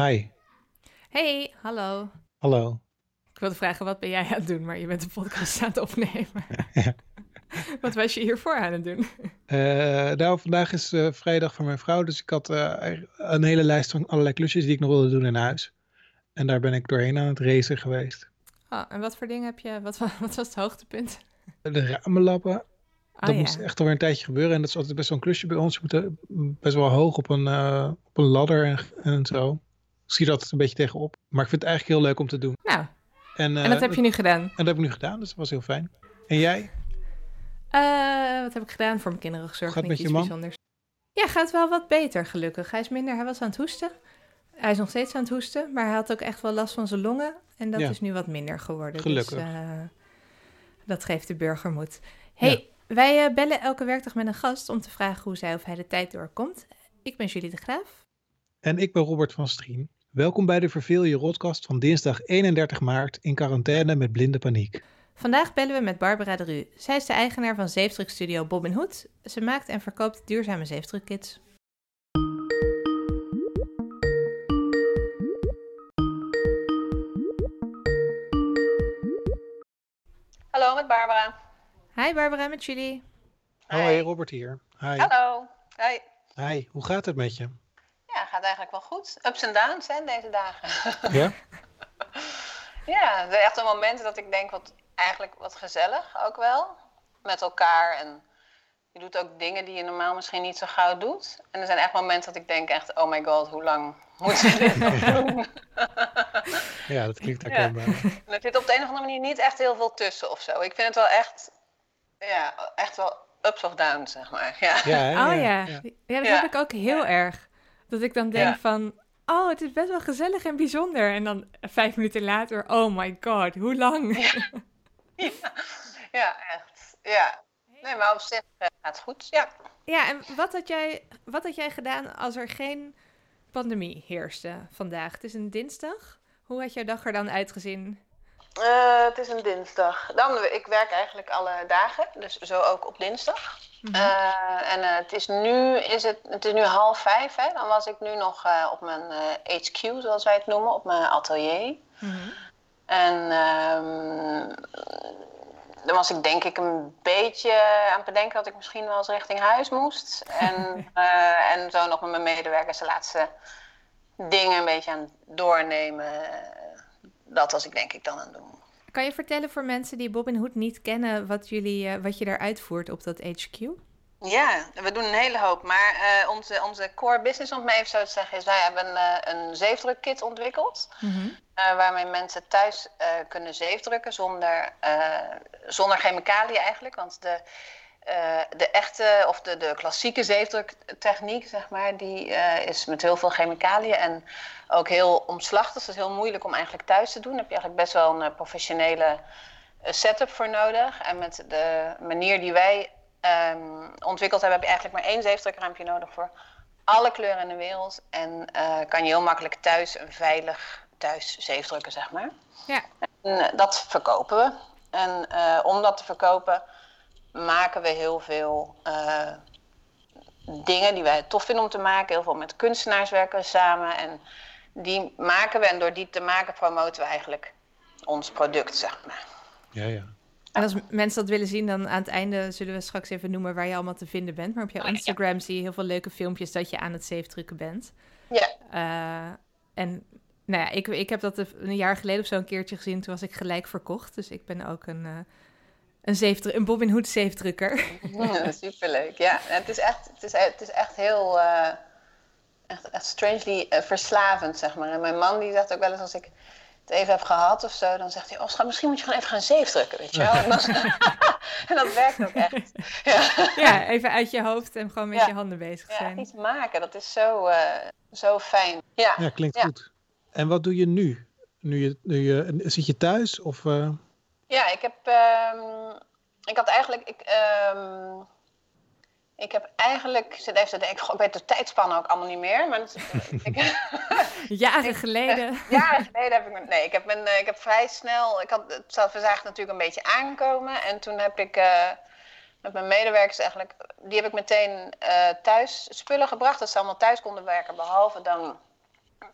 Hi. Hey, hallo. Hallo. Ik wilde vragen, wat ben jij aan het doen? Maar je bent een podcast aan het opnemen. wat was je hiervoor aan het doen? Uh, nou, vandaag is uh, vrijdag voor mijn vrouw, dus ik had uh, een hele lijst van allerlei klusjes die ik nog wilde doen in huis. En daar ben ik doorheen aan het racen geweest. Oh, en wat voor dingen heb je, wat, wat was het hoogtepunt? De ramen lappen. Oh, dat ja. moest echt alweer een tijdje gebeuren. En dat is altijd best wel een klusje bij ons. Je moet best wel hoog op een, op een ladder en, en zo. Zie dat een beetje tegenop. Maar ik vind het eigenlijk heel leuk om te doen. Nou, en, uh, en dat heb je nu gedaan? En dat heb ik nu gedaan, dus dat was heel fijn. En jij? Uh, wat heb ik gedaan? Voor mijn kinderen gezorgd. Gaat met je iets man? bijzonders. Ja, gaat wel wat beter gelukkig. Hij is minder, hij was aan het hoesten. Hij is nog steeds aan het hoesten, maar hij had ook echt wel last van zijn longen. En dat Ja. is nu wat minder geworden. Gelukkig. Dus, uh, dat geeft de burger moed. hey, Ja. wij bellen elke werkdag met een gast om te vragen hoe zij of hij de tijd doorkomt. Ik ben Julie de Graaf. En ik ben Robert van Strien. Welkom bij de Verveel je Rotkast van dinsdag 31 maart in quarantaine met blinde paniek. Vandaag bellen we met Barbara de Rue. Zij is de eigenaar van zeefdrukstudio Bob Hood. Ze maakt en verkoopt duurzame zeefdrukkits. Hallo, met Barbara. Hi Barbara, met jullie. Hoi, Robert hier. Hi. Hallo. Hi. Hi, hoe gaat het met je? Ja, gaat eigenlijk wel goed. Ups en downs, hè, deze dagen. Ja? ja, er zijn echt een momenten dat ik denk, wat, eigenlijk wat gezellig ook wel. Met elkaar en je doet ook dingen die je normaal misschien niet zo gauw doet. En er zijn echt momenten dat ik denk echt, oh my god, hoe lang moeten we dit nog doen? Ja, dat klinkt Ja. herkenbaar. En er zit op de een of andere manier niet echt heel veel tussen of zo. Ik vind het wel echt, ja, echt wel ups of downs, zeg maar. Ja. Ja, hè? Oh ja, ja. dat Ja. heb ik ook heel erg. Dat ik dan denk Ja. van, oh het is best wel gezellig en bijzonder. En dan vijf minuten later, oh my god, hoe lang? Ja, echt. Ja. Nee, maar op zich eh, gaat het goed. Ja. Ja, en wat had, jij, wat had jij gedaan als er geen pandemie heerste vandaag? Het is een dinsdag. Hoe had jouw dag er dan uitgezien? Eh, het is een dinsdag. Dan, ik werk eigenlijk alle dagen, dus zo ook op dinsdag. Mhm. Eh, en eh, het, is nu, is het, het is nu half vijf, hè? dan was ik nu nog eh, op mijn HQ, zoals wij het noemen, op mijn atelier. Mhm. En ehm, dan was ik denk ik een beetje aan het bedenken dat ik misschien wel eens richting huis moest. En, en zo nog met mijn medewerkers de laatste dingen een beetje aan het doornemen. Dat was ik denk ik dan aan het doen. Kan je vertellen voor mensen die Bob Hood niet kennen wat, jullie, eh, wat je daar uitvoert op dat HQ? Ja, we doen een hele hoop. Maar eh, onze, onze core business, om het maar even zo te zeggen, is wij hebben eh, een zeefdrukkit ontwikkeld. eh, waarmee mensen thuis kunnen zeefdrukken zonder, zonder chemicaliën eigenlijk. Want de, eh, de echte of de, de klassieke zeefdruktechniek, zeg maar, die eh, is met heel veel chemicaliën en ook heel omslachtig. Dus het is heel moeilijk om eigenlijk thuis te doen. Daar heb je eigenlijk best wel een eh, professionele setup voor nodig. En met de manier die wij ehm, ontwikkeld hebben, heb je eigenlijk maar één zeefdrukruimpje nodig voor alle kleuren in de wereld. En kan je heel makkelijk thuis een veilig thuis zeefdrukken, zeg maar. Ja. En, dat verkopen we. En om dat te verkopen maken we heel veel eh, dingen die wij tof vinden om te maken. Heel veel met kunstenaars werken we samen. En die maken we. En door die te maken promoten we eigenlijk ons product, zeg maar. Ja, ja. En als mensen dat willen zien, dan aan het einde zullen we straks even noemen waar je allemaal te vinden bent. Maar op jouw Oh, ja. Instagram zie je heel veel leuke filmpjes dat je aan het zeefdrukken bent. Ja, Eh, en nou ja, ik, ik heb dat een jaar geleden of zo een keertje gezien. Toen was ik gelijk verkocht. Dus ik ben ook een, eh een, zeefdru- een Bob Hood zeefdrukker. Ja, superleuk. Ja, het is echt, het is, het is echt heel eh, echt, echt strangely eh, verslavend, zeg maar. En mijn man die zegt ook wel eens als ik het even heb gehad of zo, dan zegt hij, oh schat, misschien moet je gewoon even gaan zeefdrukken, weet je wel. En, dan- en dat werkt ook echt. Ja, ja, even uit je hoofd en gewoon met Ja. je handen bezig ja zijn. iets maken, dat is zo, eh, zo fijn. Ja. Ja, klinkt Ja. goed. En wat doe je nu? Nu je, nu je, zit je thuis of... eh, Ja, ik heb. ehm, ik had eigenlijk. Ik, ehm, ik heb eigenlijk. Ik zit even te denken. goh, Ik weet de tijdspannen ook allemaal niet meer. Maar dat, ik, Jaren geleden. jaren geleden heb ik. me- Nee, ik heb, mijn, eh, ik heb vrij snel. Ik had het zelfverzaagd natuurlijk een beetje aankomen. En toen heb ik. eh, met mijn medewerkers eigenlijk. Die heb ik meteen eh, thuis spullen gebracht. Dat ze allemaal thuis konden werken. Behalve dan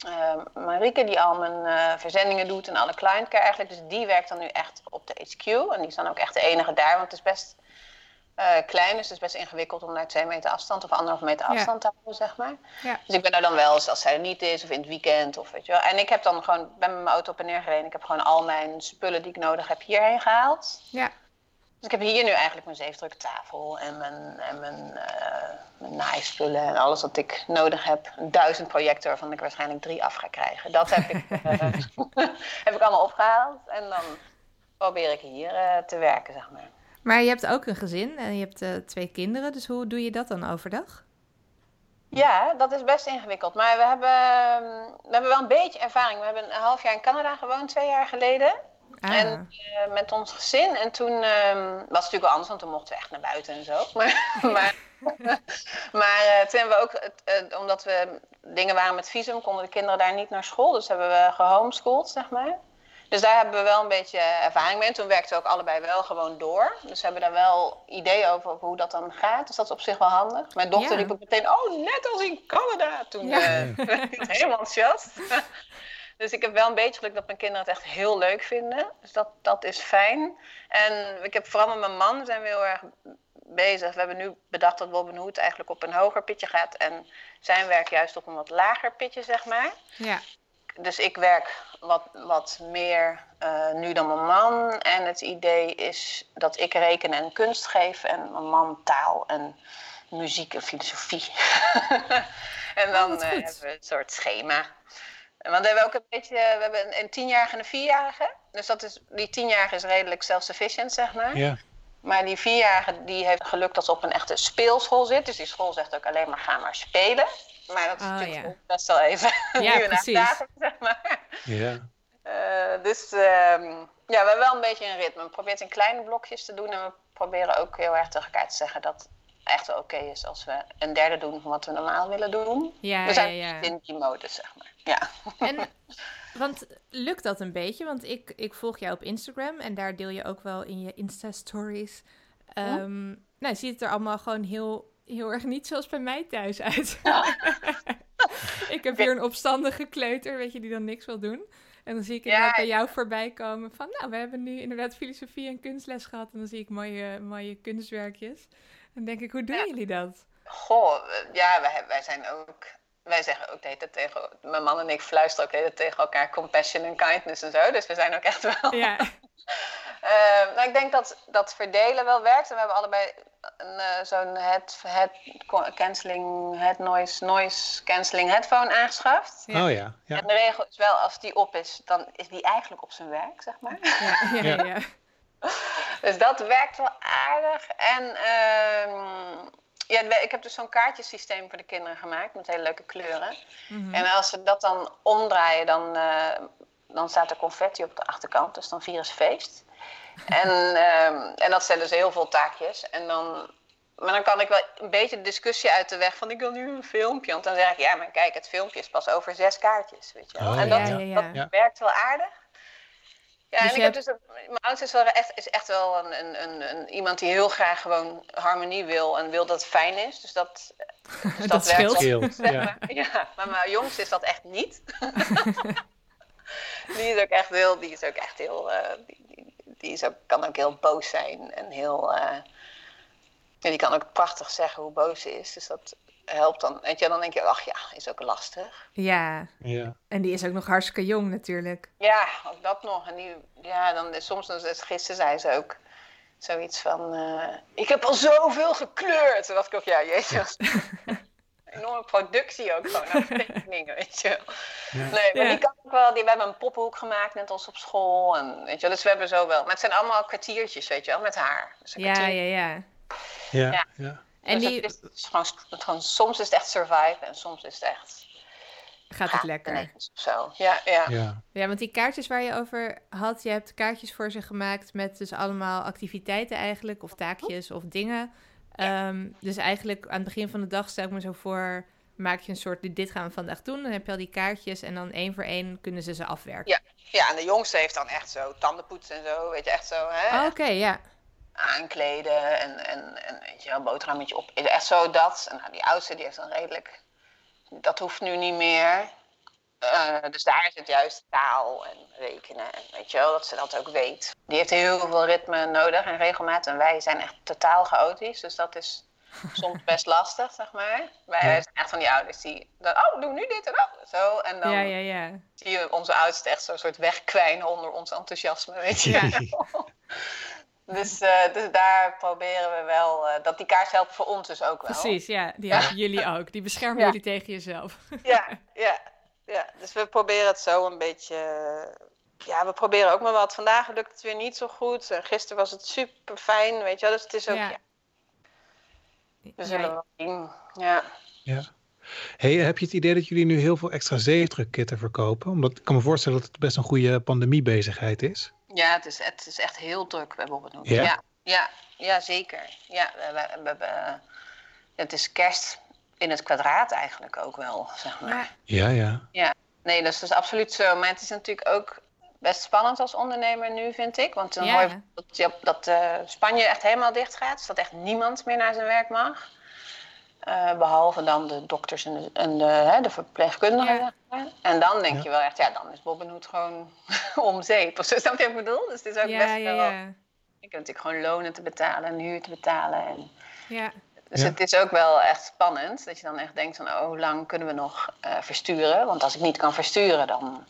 uh, Marieke, die al mijn uh, verzendingen doet en alle client care eigenlijk. Dus die werkt dan nu echt op de HQ. En die is dan ook echt de enige daar, want het is best uh, klein. Dus het is best ingewikkeld om naar twee meter afstand of anderhalf meter afstand te houden, zeg maar. Ja. Dus ik ben er dan wel als zij er niet is of in het weekend of weet je wel. En ik heb dan gewoon, ben met mijn auto op en neer gereden. Ik heb gewoon al mijn spullen die ik nodig heb hierheen gehaald. Ja. Dus ik heb hier nu eigenlijk mijn zeefdruktafel en mijn, en mijn, uh, mijn naaispullen en alles wat ik nodig heb. Een duizend projector waarvan ik waarschijnlijk drie af ga krijgen. Dat heb ik, uh, heb ik allemaal opgehaald. En dan probeer ik hier uh, te werken, zeg maar. Maar je hebt ook een gezin en je hebt twee kinderen. Dus hoe doe je dat dan overdag? Ja, dat is best ingewikkeld. Maar we hebben, we hebben wel een beetje ervaring. We hebben een half jaar in Canada gewoond, twee jaar geleden. Ah. En uh, met ons gezin. En toen uh, was het natuurlijk wel anders, want toen mochten we echt naar buiten en zo. Maar, maar, maar uh, toen hebben we ook, uh, omdat we dingen waren met visum, konden de kinderen daar niet naar school. Dus hebben we gehomeschooled, zeg maar. Dus daar hebben we wel een beetje ervaring mee. En toen werkten we ook allebei wel gewoon door. Dus we hebben daar wel ideeën over, over hoe dat dan gaat. Dus dat is op zich wel handig. Mijn dochter ja. riep ook meteen, oh, net als in Canada. Toen ja. ik helemaal enthousiast. Dus ik heb wel een beetje geluk dat mijn kinderen het echt heel leuk vinden. Dus dat, dat is fijn. En ik heb vooral met mijn man zijn we heel erg bezig. We hebben nu bedacht dat Robin Hood eigenlijk op een hoger pitje gaat. En zijn werk juist op een wat lager pitje, zeg maar. Ja. Dus ik werk wat, wat meer uh, nu dan mijn man. En het idee is dat ik rekenen en kunst geef. En mijn man taal en muziek en filosofie. en dan oh, uh, hebben we een soort schema. Want we hebben ook een beetje, we hebben een tienjarige en een vierjarige. Dus dat is, die tienjarige is redelijk self-sufficient, zeg maar. Ja. Maar die vierjarige die heeft geluk dat ze op een echte speelschool zit. Dus die school zegt ook alleen maar ga maar spelen. Maar dat is oh, natuurlijk ja. best wel even ja, nu precies. Dagen, zeg maar. Ja. Uh, dus uh, ja, we hebben wel een beetje een ritme. We proberen het in kleine blokjes te doen. En we proberen ook heel erg tegen elkaar te zeggen dat echt wel oké is als we een derde doen van wat we normaal willen doen. Ja, we zijn ja, ja. in die zeg maar. Ja. En, want lukt dat een beetje? Want ik, ik volg jou op Instagram en daar deel je ook wel in je Insta-stories. Um, nou, ziet het er allemaal gewoon heel, heel erg niet zoals bij mij thuis uit. ik heb hier een opstandige kleuter, weet je, die dan niks wil doen. En dan zie ik inderdaad bij jou voorbij komen van, nou, we hebben nu inderdaad filosofie en kunstles gehad. En dan zie ik mooie, mooie kunstwerkjes. En denk ik, hoe doen jullie dat? Goh, ja, wij, wij zijn ook wij zeggen ook de tegen, mijn man en ik fluisteren ook de tegen elkaar compassion en kindness en zo. Dus we zijn ook echt wel. Ja. uh, nou, ik denk dat dat verdelen wel werkt. En we hebben allebei uh, zo'n head, head canceling, head noise, noise canceling headphone aangeschaft. Ja. Oh ja, ja. En de regel is wel, als die op is, dan is die eigenlijk op zijn werk, zeg maar. Ja, ja, ja. Dus dat werkt wel aardig. En. Uh, ja, ik heb dus zo'n kaartjesysteem voor de kinderen gemaakt met hele leuke kleuren. Mhm. En als ze dat dan omdraaien, dan, uh, dan staat er confetti op de achterkant. Dus dan vieren ze feest. En, uh, en dat zijn dus heel veel taakjes. En dan, maar dan kan ik wel een beetje de discussie uit de weg van ik wil nu een filmpje. Want dan zeg ik, ja, maar kijk, het filmpje is pas over zes kaartjes. Weet je wel. Oh, en dat, ja, ja, dat werkt wel aardig. Ja, dus en ik heb dus, mijn oudste is, wel echt, is echt wel een, een, een, een, iemand die heel graag gewoon harmonie wil en wil dat het fijn is. Dus dat, dus dat, dat werkt scheelt. Wel, ja. ja. maar mijn jongste is dat echt niet. die is ook echt heel, die is ook echt heel, uh, die, die, is ook, kan ook heel boos zijn en heel, uh, en die kan ook prachtig zeggen hoe boos ze is. Dus dat, helpt dan. Weet je, dan denk je, ach ja, is ook lastig. Ja. ja. En die is ook nog hartstikke jong natuurlijk. Ja, ook dat nog. En die, ja, dan soms, dan, gisteren zei ze ook zoiets van, uh, ik heb al zoveel gekleurd. Toen dacht ik ook, ja, jezus. enorme productie ook gewoon aan tekeningen, weet je ja. Nee, maar die kan ook wel, die, we hebben een poppenhoek gemaakt, net als op school. En, weet je, dus we hebben zo wel, maar het zijn allemaal kwartiertjes, weet je wel, met haar. Dus ja, ja, ja, ja. Ja, en dus die... het is, gewoon, gewoon, soms is het echt survive en soms is het echt... Gaat het lekker. Zo, ja, ja, ja. Ja, want die kaartjes waar je over had, je hebt kaartjes voor ze gemaakt met dus allemaal activiteiten eigenlijk, of taakjes of dingen. Um, dus eigenlijk aan het begin van de dag stel ik me zo voor, maak je een soort, dit gaan we vandaag doen. Dan heb je al die kaartjes en dan één voor één kunnen ze ze afwerken. Ja, ja en de jongste heeft dan echt zo tandenpoetsen en zo, weet je, echt zo. hè? Oh, Oké, ja aankleden en, en, en weet je, een boterhammetje op. Echt zo dat. En nou, die oudste die heeft dan redelijk... Dat hoeft nu niet meer. Uh, dus daar is het juist taal en rekenen en weet je wel, dat ze dat ook weet. Die heeft heel veel ritme nodig en regelmaat. En wij zijn echt totaal chaotisch, dus dat is soms best lastig, zeg maar. Wij zijn echt van die ouders die dan, oh, doe nu dit en oh, zo. En dan ja, ja, ja. zie je onze oudste echt zo'n soort wegkwijnen onder ons enthousiasme, weet je. Dus, uh, dus daar proberen we wel, uh, dat die kaars helpt voor ons dus ook wel. Precies, ja. Die helpen jullie ook. Die beschermen jullie tegen jezelf. ja, ja, ja. Dus we proberen het zo een beetje ja, we proberen ook maar wat. Vandaag lukt het weer niet zo goed. En gisteren was het super fijn, weet je wel. Dus het is ook, ja. We zullen wel zien. Ja. ja. Hey, heb je het idee dat jullie nu heel veel extra zeefdrukkitten verkopen? Omdat ik kan me voorstellen dat het best een goede pandemiebezigheid is. Ja, het is, het is echt heel druk bij Bobbet ja? ja? Ja, ja, zeker. Ja, we, we, we, het is kerst in het kwadraat eigenlijk ook wel, zeg maar. Ja, ja. Ja, nee, dat is dus absoluut zo. Maar het is natuurlijk ook best spannend als ondernemer nu, vind ik. Want dan hoor je dat, dat uh, Spanje echt helemaal dicht gaat. Dus dat echt niemand meer naar zijn werk mag. Uh, behalve dan de dokters en de, en de, hè, de verpleegkundigen. Ja. En dan denk je wel echt, ja, dan is Bobbenhoed gewoon om zeep. Of zo, snap je wat ik bedoel? Dus het is ook best wel... Je kunt natuurlijk gewoon lonen te betalen en huur te betalen. En... Ja. Dus het is ook wel echt spannend. Dat je dan echt denkt van, oh, hoe lang kunnen we nog uh, versturen? Want als ik niet kan versturen, dan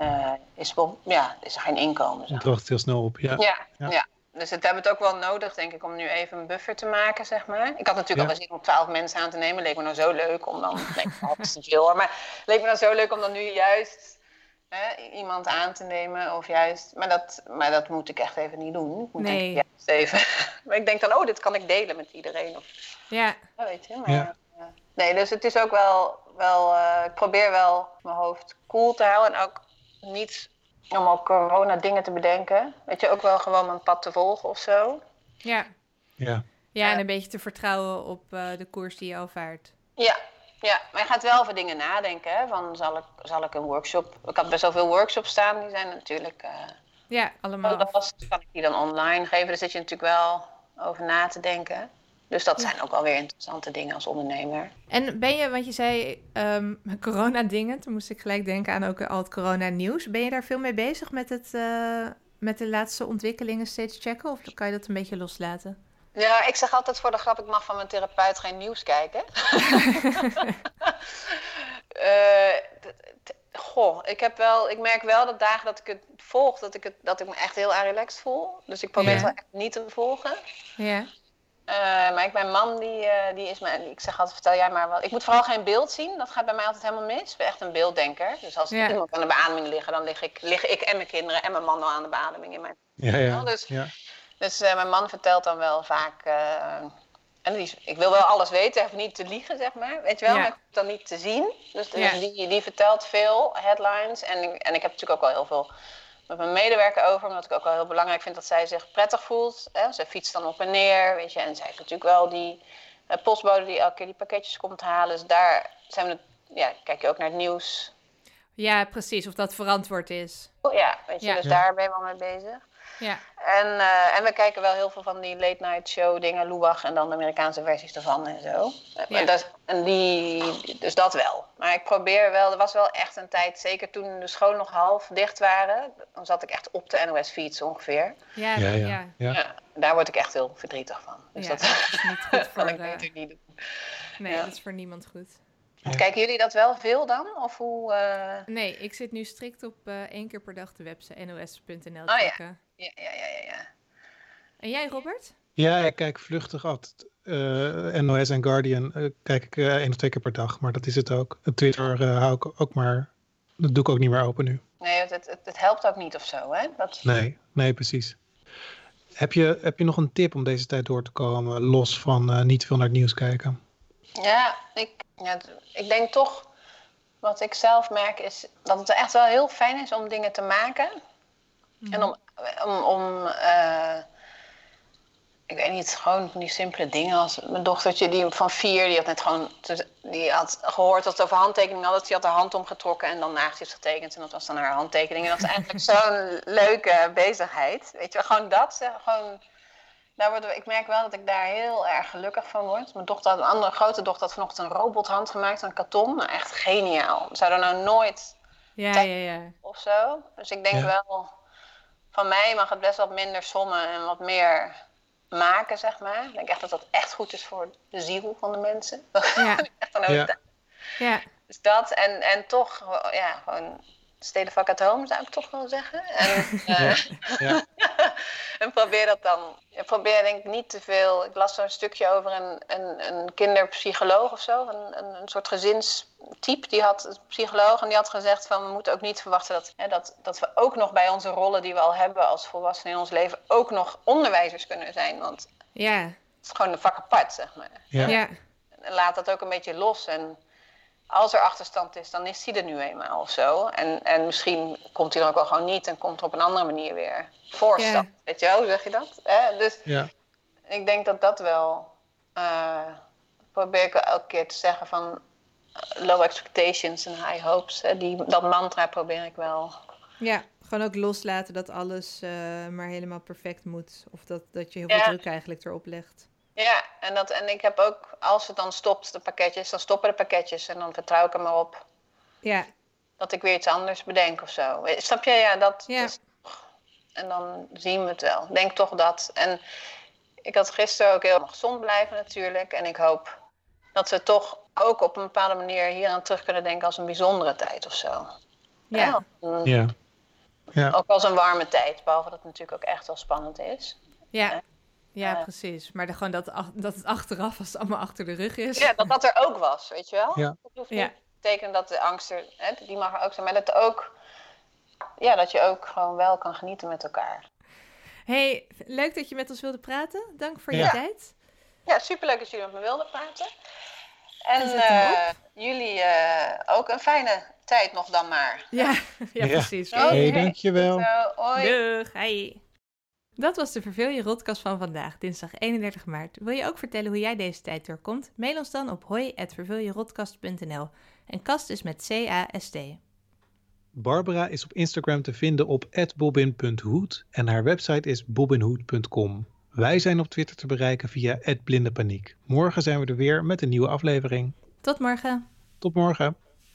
uh, is, ja, is er geen inkomen. Het droogt heel snel op, ja. Ja, ja. Dus het hebben het ook wel nodig, denk ik, om nu even een buffer te maken, zeg maar. Ik had natuurlijk al zin om twaalf mensen aan te nemen. Leek me nou zo leuk om dan... nee, dat is te veel hoor. Maar leek me nou zo leuk om dan nu juist hè, iemand aan te nemen. Of juist... Maar dat, maar dat moet ik echt even niet doen. Ik moet nee. juist even... maar ik denk dan, oh, dit kan ik delen met iedereen. Of... Ja. ja. weet je, maar... Ja. Nee, dus het is ook wel... wel uh, ik probeer wel mijn hoofd cool te houden. En ook niet om ook corona dingen te bedenken. Weet je, ook wel gewoon mijn pad te volgen of zo. Ja. Ja. Ja, en een beetje te vertrouwen op uh, de koers die je al vaart. Ja, ja, maar je gaat wel over dingen nadenken. Hè? Van zal ik, zal ik een workshop. Ik had best wel veel workshops staan, die zijn natuurlijk. Uh, ja, allemaal. Dat was, kan ik die dan online geven? Daar zit je natuurlijk wel over na te denken. Dus dat zijn ook wel weer interessante dingen als ondernemer. En ben je, want je zei um, corona-dingen, toen moest ik gelijk denken aan ook al het corona-nieuws. Ben je daar veel mee bezig met, het, uh, met de laatste ontwikkelingen steeds checken? Of kan je dat een beetje loslaten? Ja, ik zeg altijd voor de grap, ik mag van mijn therapeut geen nieuws kijken. uh, goh, ik heb wel, ik merk wel dat dagen dat ik het volg, dat ik, het, dat ik me echt heel relaxed voel. Dus ik probeer ja. het wel echt niet te volgen. Ja. Uh, maar ik, mijn man, die, uh, die is me, ik zeg altijd, vertel jij maar wat. Ik moet vooral geen beeld zien, dat gaat bij mij altijd helemaal mis. Ik ben echt een beelddenker. Dus als ja. iemand aan de beademing liggen, dan lig ik, lig ik en mijn kinderen en mijn man al aan de beademing in mijn... Ja, ja. Dus, ja. dus uh, mijn man vertelt dan wel vaak... en die, ik wil wel alles weten, even niet te liegen, zeg maar. Weet je wel, ja. maar ik hoef dan niet te zien. Dus, dus die, die vertelt veel headlines. En, en ik heb natuurlijk ook wel heel veel met mijn medewerker over, omdat ik ook wel heel belangrijk vind dat zij zich prettig voelt. Hè? Ze fietst dan op en neer, weet je. En zij heeft natuurlijk wel die uh, postbode die elke keer die pakketjes komt halen. Dus daar zijn we, ja, kijk je ook naar het nieuws. Ja, precies, of dat verantwoord is. Oh, ja, weet je, ja. dus daar ben je wel mee bezig. Ja. En, uh, en we kijken wel heel veel van die late night show dingen, Lubach en dan de Amerikaanse versies ervan en zo. Ja. En, dat, en die, dus dat wel. Maar ik probeer wel, er was wel echt een tijd, zeker toen de scholen nog half dicht waren, dan zat ik echt op de NOS-fiets ongeveer. Ja, ja, ja, ja. ja, Daar word ik echt heel verdrietig van. Dus dat, is niet goed voor, kan ik natuurlijk niet doen. Nee, dat is voor niemand goed. Kijken jullie dat wel veel dan? Of hoe, uh... Nee, ik zit nu strikt op uh, één keer per dag de website nos.nl oh, ja. Ja, ja, ja, ja. En jij, Robert? Ja, ik kijk vluchtig altijd. Uh, NOS en Guardian uh, kijk ik uh, één of twee keer per dag, maar dat is het ook. Twitter hou ik ook maar, dat doe ik ook niet meer open nu. Nee, het, het, het helpt ook niet of zo, hè? Dat... Nee, nee, precies. Heb je, heb je nog een tip om deze tijd door te komen, los van niet veel naar het nieuws kijken? Ja, ik, ja, ik denk toch, wat ik zelf merk, is dat het echt wel heel fijn is om dingen te maken. Mm. En om, om, om uh, ik weet niet, gewoon die simpele dingen als mijn dochtertje die van vier, die had net gewoon, die had gehoord dat het over handtekeningen had, die had haar hand omgetrokken en dan naast heeft getekend en dat was dan haar handtekening. En dat is eigenlijk zo'n leuke bezigheid, weet je, gewoon dat, gewoon daar word, ik merk wel dat ik daar heel erg gelukkig van word. Mijn dochter, een andere grote dochter, had vanochtend een robothand gemaakt van karton. Nou, echt geniaal. Zou er nou nooit ja, ja, ja. of zo. Dus ik denk wel, van mij mag het best wat minder sommen en wat meer maken, zeg maar. Ik denk echt dat dat echt goed is voor de ziel van de mensen. Ja. ja. ja. Dus dat en, en toch, ja, gewoon steden vak at home, zou ik toch wel zeggen. En, uh, ja. en probeer dat dan. Ik probeer denk ik niet te veel. Ik las zo'n stukje over een, een, een kinderpsycholoog of zo. Een, een, een soort gezinstype. Die had een psycholoog en die had gezegd van we moeten ook niet verwachten dat, hè, dat, dat we ook nog bij onze rollen die we al hebben als volwassenen in ons leven ook nog onderwijzers kunnen zijn. Want ja. het is gewoon een vak apart, zeg maar. Ja. ja. En laat dat ook een beetje los. En als er achterstand is, dan is die er nu eenmaal of zo. En, en misschien komt hij er ook wel gewoon niet en komt er op een andere manier weer voorstap. Weet je wel, hoe zeg je dat? Dus ja. ik denk dat dat wel. Uh, probeer ik elke keer te zeggen van eh, low expectations en high hopes. Hè? Die, dat mantra probeer ik wel. Ja, gewoon ook loslaten dat alles uh, maar helemaal perfect moet. Of dat, dat je heel veel druk eigenlijk erop legt. Ja, en, dat, en ik heb ook, als het dan stopt, de pakketjes, dan stoppen de pakketjes en dan vertrouw ik er maar op. Ja. Dat ik weer iets anders bedenk of zo. Snap je? Ja, dat ja. Is, en dan zien we het wel. Ik denk toch dat. En ik had gisteren ook heel gezond blijven natuurlijk. En ik hoop dat we toch ook op een bepaalde manier hier aan terug kunnen denken als een bijzondere tijd of zo. Ja. ja. ja. Ook als een warme tijd, behalve dat het natuurlijk ook echt wel spannend is. Ja. Ja, precies. Maar de, gewoon dat, dat het achteraf, als het allemaal achter de rug is. Ja, dat dat er ook was, weet je wel? Ja. Dat hoeft niet te betekenen dat de angst er, hè, die mag er ook zijn, maar dat, ook, ja, dat je ook gewoon wel kan genieten met elkaar. hey, leuk dat je met ons wilde praten. Dank voor je tijd. Ja, superleuk dat jullie met me wilden praten. En uh, jullie uh, ook een fijne tijd nog dan maar. Ja, ja, precies. Hé, hey, dankjewel. Zo, hoi. Doeg, hey. Dat was de Verveel je Rotkast van vandaag, dinsdag 31 maart. Wil je ook vertellen hoe jij deze tijd doorkomt? Mail ons dan op hoi.verveeljerotkast.nl. En kast is met C-A-S-T. Barbara is op Instagram te vinden op @bobbin.hoed en haar website is bobbinhoed.com. Wij zijn op Twitter te bereiken via @blindepaniek. Morgen zijn we er weer met een nieuwe aflevering. Tot morgen. Tot morgen.